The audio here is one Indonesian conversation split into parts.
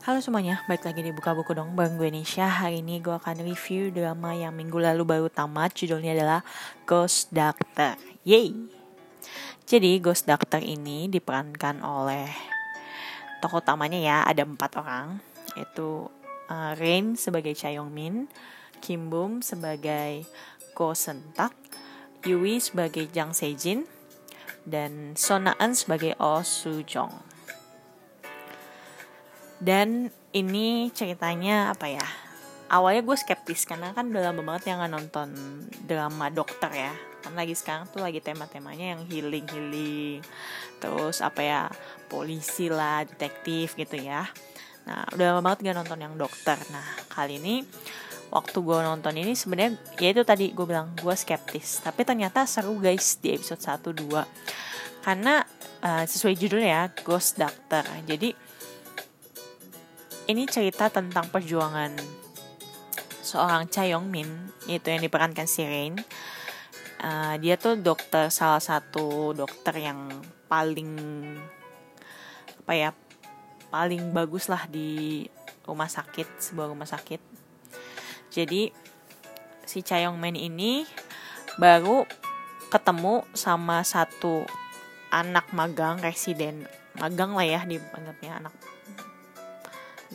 Halo semuanya, balik lagi di Buka Buku dong Bareng gue Nisha Hari ini gue akan review drama yang minggu lalu baru tamat Judulnya adalah Ghost Doctor. Yeay Jadi Ghost Doctor ini diperankan oleh Tokoh utamanya ya, ada empat orang Yaitu uh, Rain sebagai Cha Yong Min Kim Bum sebagai Go Sen Tak Yui sebagai Jang Sejin Dan Sona Eun sebagai Oh Soo Jong dan ini ceritanya apa ya? Awalnya gue skeptis karena kan udah lama banget yang nonton drama dokter ya. Kan lagi sekarang tuh lagi tema-temanya yang healing healing terus apa ya polisi lah detektif gitu ya. Nah udah lama banget gak nonton yang dokter. Nah kali ini waktu gue nonton ini sebenarnya ya itu tadi gue bilang gue skeptis. Tapi ternyata seru guys di episode 1 2 karena uh, sesuai judulnya ya Ghost Doctor. Jadi ini cerita tentang perjuangan seorang Cha Yong Min itu yang diperankan si Rain. Uh, dia tuh dokter salah satu dokter yang paling apa ya paling bagus lah di rumah sakit sebuah rumah sakit. Jadi si Cha Yong Min ini baru ketemu sama satu anak magang residen magang lah ya dianggapnya anak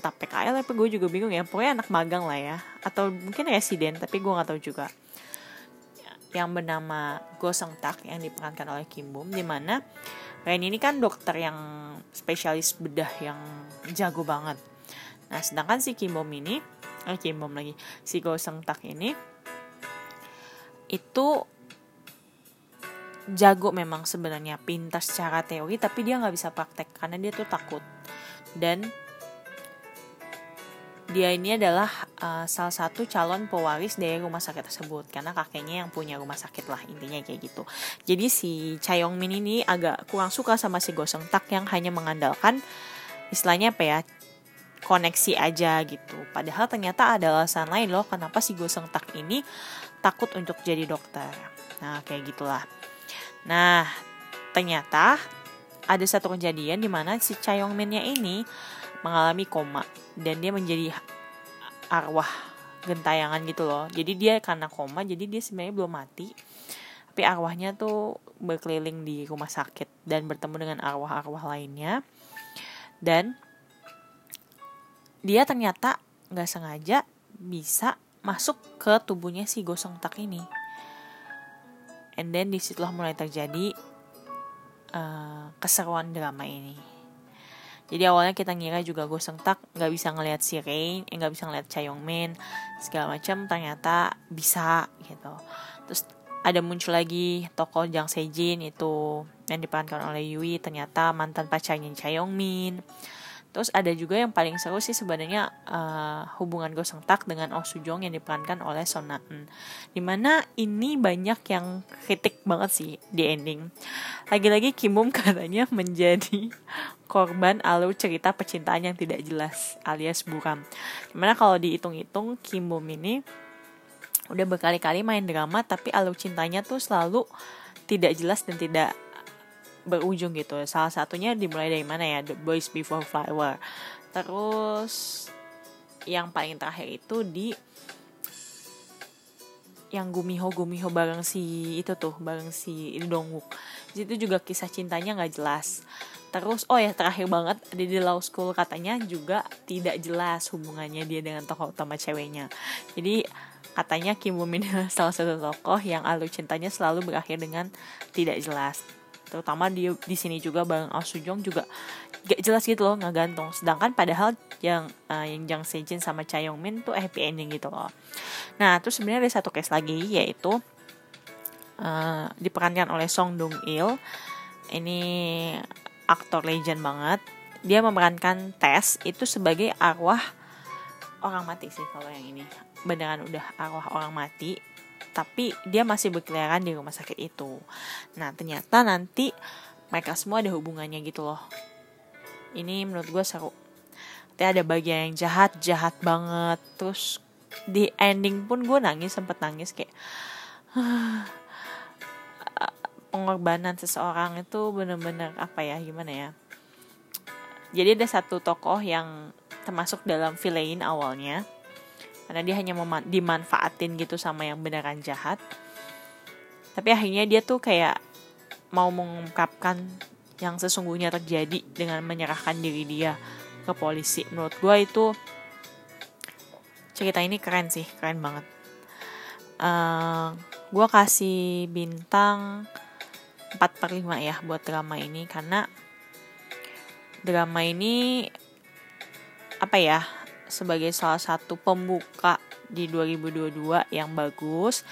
entah PKL apa gue juga bingung ya. Pokoknya anak magang lah ya. Atau mungkin residen tapi gue nggak tahu juga. Yang bernama Go Seng Tak yang diperankan oleh Kim Bum di mana Ren ini kan dokter yang spesialis bedah yang jago banget. Nah sedangkan si Kim Bum ini eh Kim Bum lagi si Go Seng Tak ini itu jago memang sebenarnya pintar secara teori tapi dia nggak bisa praktek karena dia tuh takut. Dan dia ini adalah uh, salah satu calon pewaris dari rumah sakit tersebut karena kakeknya yang punya rumah sakit lah intinya kayak gitu. Jadi si Chayong Min ini agak kurang suka sama si Goseng Tak yang hanya mengandalkan istilahnya apa ya koneksi aja gitu. Padahal ternyata ada alasan lain loh kenapa si Goseng Tak ini takut untuk jadi dokter. Nah kayak gitulah. Nah ternyata ada satu kejadian di mana si Chayong Minnya ini mengalami koma dan dia menjadi arwah gentayangan gitu loh. Jadi dia karena koma jadi dia sebenarnya belum mati. Tapi arwahnya tuh berkeliling di rumah sakit dan bertemu dengan arwah-arwah lainnya. Dan dia ternyata nggak sengaja bisa masuk ke tubuhnya si gosong tak ini. And then di situlah mulai terjadi uh, keseruan drama ini jadi awalnya kita ngira juga gue sentak nggak bisa ngelihat si Rain, eh, nggak bisa ngelihat Cha Yong Min segala macam ternyata bisa gitu. Terus ada muncul lagi tokoh Jang Sejin itu yang diperankan oleh Yui ternyata mantan pacarnya Cha Yong Min. Terus ada juga yang paling seru sih sebenarnya uh, hubungan Tak dengan Oh Sujong yang diperankan oleh Son Eun. Di mana ini banyak yang kritik banget sih di ending. Lagi-lagi Kim Bum katanya menjadi korban alur cerita percintaan yang tidak jelas alias buram. Di mana kalau dihitung-hitung Kim Bum ini udah berkali-kali main drama tapi alur cintanya tuh selalu tidak jelas dan tidak berujung gitu. Salah satunya dimulai dari mana ya? The Boys Before Flower. Terus yang paling terakhir itu di yang Gumiho Gumiho bareng si itu tuh bareng si Dongwook itu juga kisah cintanya nggak jelas. Terus oh ya terakhir banget di Law School katanya juga tidak jelas hubungannya dia dengan tokoh utama ceweknya. Jadi katanya Kim Boo Min salah satu tokoh yang alur cintanya selalu berakhir dengan tidak jelas terutama di di sini juga bareng Oh Sujong juga gak jelas gitu loh nggak gantung. Sedangkan padahal yang uh, yang Jang Sejin sama Cha Yong Min tuh happy ending gitu loh. Nah terus sebenarnya ada satu case lagi yaitu uh, diperankan oleh Song Dong Il. Ini aktor legend banget. Dia memerankan Tess itu sebagai arwah orang mati sih kalau yang ini. Beneran udah arwah orang mati tapi dia masih berkeliaran di rumah sakit itu. Nah, ternyata nanti mereka semua ada hubungannya gitu loh. Ini menurut gue seru. Tapi ada bagian yang jahat, jahat banget. Terus di ending pun gue nangis, sempet nangis kayak pengorbanan seseorang itu bener-bener apa ya, gimana ya. Jadi ada satu tokoh yang termasuk dalam villain awalnya karena dia hanya dimanfaatin gitu sama yang beneran jahat. Tapi akhirnya dia tuh kayak mau mengungkapkan yang sesungguhnya terjadi dengan menyerahkan diri dia ke polisi. Menurut gue itu cerita ini keren sih keren banget. Uh, eh, gue kasih bintang 4 per 5 ya buat drama ini. Karena drama ini apa ya sebagai salah satu pembuka di 2022 yang bagus.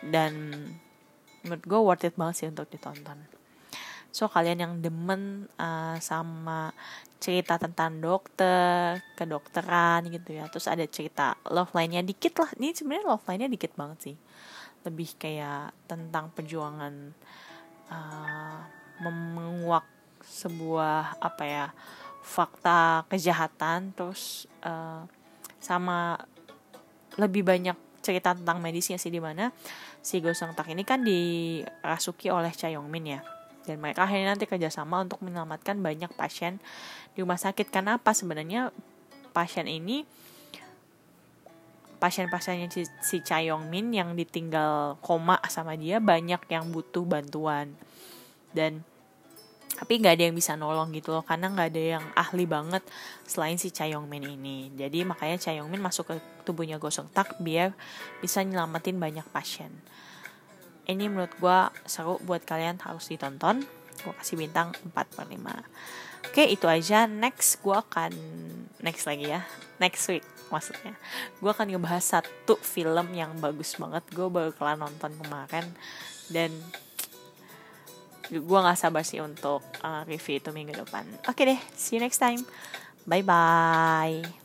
Dan menurut gue worth it banget sih untuk ditonton. So kalian yang demen uh, sama cerita tentang dokter kedokteran gitu ya. Terus ada cerita love line-nya dikit lah. Ini sebenarnya love line-nya dikit banget sih. Lebih kayak tentang perjuangan uh, menguak sebuah apa ya fakta kejahatan terus uh, sama lebih banyak cerita tentang medisnya sih di mana si Go Seung Tak ini kan dirasuki oleh Cha Yong Min ya. Dan mereka akhirnya nanti kerjasama untuk menyelamatkan banyak pasien di rumah sakit. Karena apa? Sebenarnya pasien ini pasien-pasiennya si, si Cha Yong Min yang ditinggal koma sama dia banyak yang butuh bantuan. Dan tapi nggak ada yang bisa nolong gitu loh karena nggak ada yang ahli banget selain si Cha Yong Min ini. Jadi makanya Cha Yong Min masuk ke tubuhnya Gosong Tak biar bisa nyelamatin banyak pasien. Ini menurut gue seru buat kalian harus ditonton. Gue kasih bintang 4 per 5 oke itu aja. Next gue akan next lagi ya. Next week maksudnya. Gue akan ngebahas satu film yang bagus banget. Gue baru kelar nonton kemarin. Dan gue gak sabar sih untuk uh, review itu minggu depan. Oke deh see you next time. Bye bye